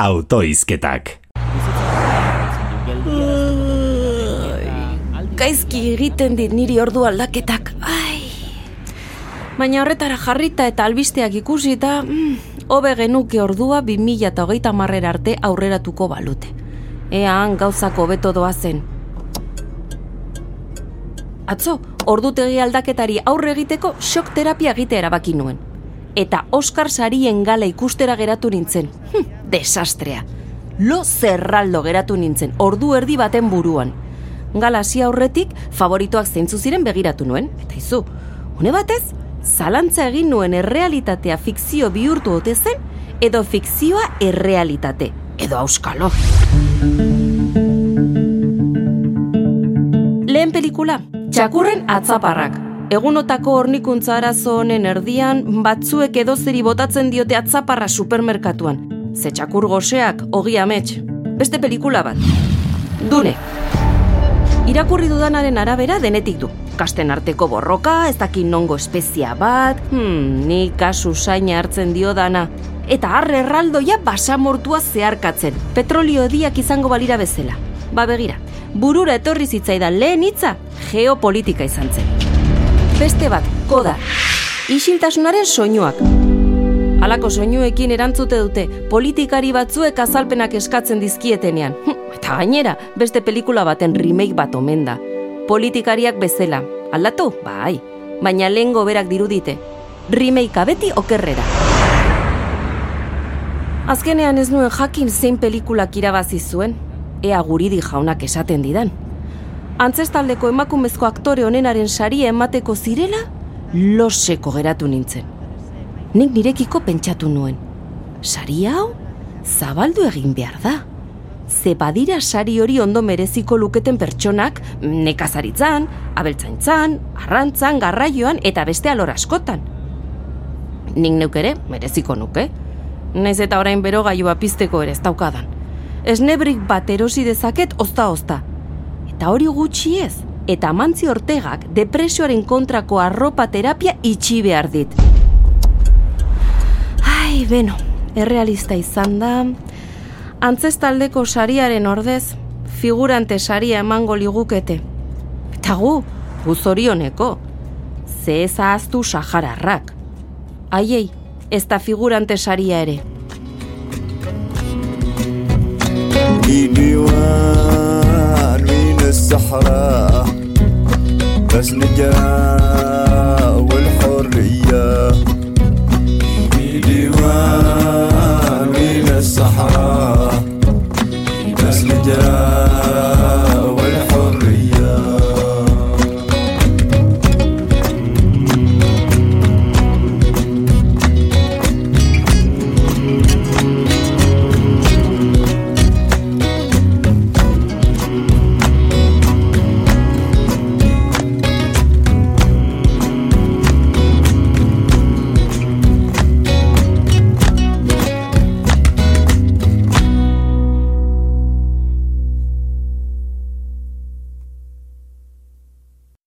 autoizketak. Gaizki egiten dit niri ordu aldaketak. Ai. Baina horretara jarrita eta albisteak ikusita, mm, hobe genuke ordua 2008 marrera arte aurreratuko balute. Ean gauzako beto doa zen. Atzo, ordutegi aldaketari aurre egiteko shock terapia egite erabaki nuen. Eta Oscar sarien gala ikustera geratu nintzen. Hm, desastrea. Lo zerraldo geratu nintzen, ordu erdi baten buruan. Gala hasi aurretik favoritoak zeintzu ziren begiratu nuen. Eta izu, une batez, zalantza egin nuen errealitatea fikzio bihurtu ote zen, edo fikzioa errealitate, edo auskalo. Lehen pelikula, Txakurren atzaparrak. Egunotako hornikuntza arazo honen erdian, batzuek edozeri botatzen diote atzaparra supermerkatuan. Ze txakur goseak, ogi amets. Beste pelikula bat. Dune. Irakurri dudanaren arabera denetik du. Kasten arteko borroka, ez dakin nongo espezia bat, hmm, ni kasu saina hartzen dio dana. Eta arre erraldoia basamortua zeharkatzen. Petrolio ediak izango balira bezala. Ba begira, burura etorri zitzaidan lehen hitza geopolitika izan zen. Beste bat, koda, isiltasunaren soinuak. Halako soinuekin erantzute dute politikari batzuek azalpenak eskatzen dizkietenean. Hm, eta gainera, beste pelikula baten remake bat omen da. Politikariak bezala. Aldatu? Bai. Baina lehen berak dirudite. Remake beti okerrera. Azkenean ez nuen jakin zein pelikulak irabazi zuen, ea guridi jaunak esaten didan. Antzestaldeko emakumezko aktore honenaren saria emateko zirela, loseko geratu nintzen. Nik nirekiko pentsatu nuen. Sari hau, zabaldu egin behar da. Ze badira sari hori ondo mereziko luketen pertsonak, nekazaritzan, abeltzaintzan, arrantzan, garraioan eta beste alor askotan. Nik neuk ere, mereziko nuke. Naiz eta orain bero gailua pizteko ere ez daukadan esnebrik bat erosi dezaket ozta-ozta. Eta hori gutxi ez, eta mantzi ortegak depresioaren kontrako arropa terapia itxi behar dit. Ai, beno, errealista izan da, antzestaldeko sariaren ordez, figurante saria emango ligukete. Eta gu, gu zorioneko, ze ez ahaztu sahararrak. Aiei, ez da figurante saria ere. في ديوان من الصحراء بس نجان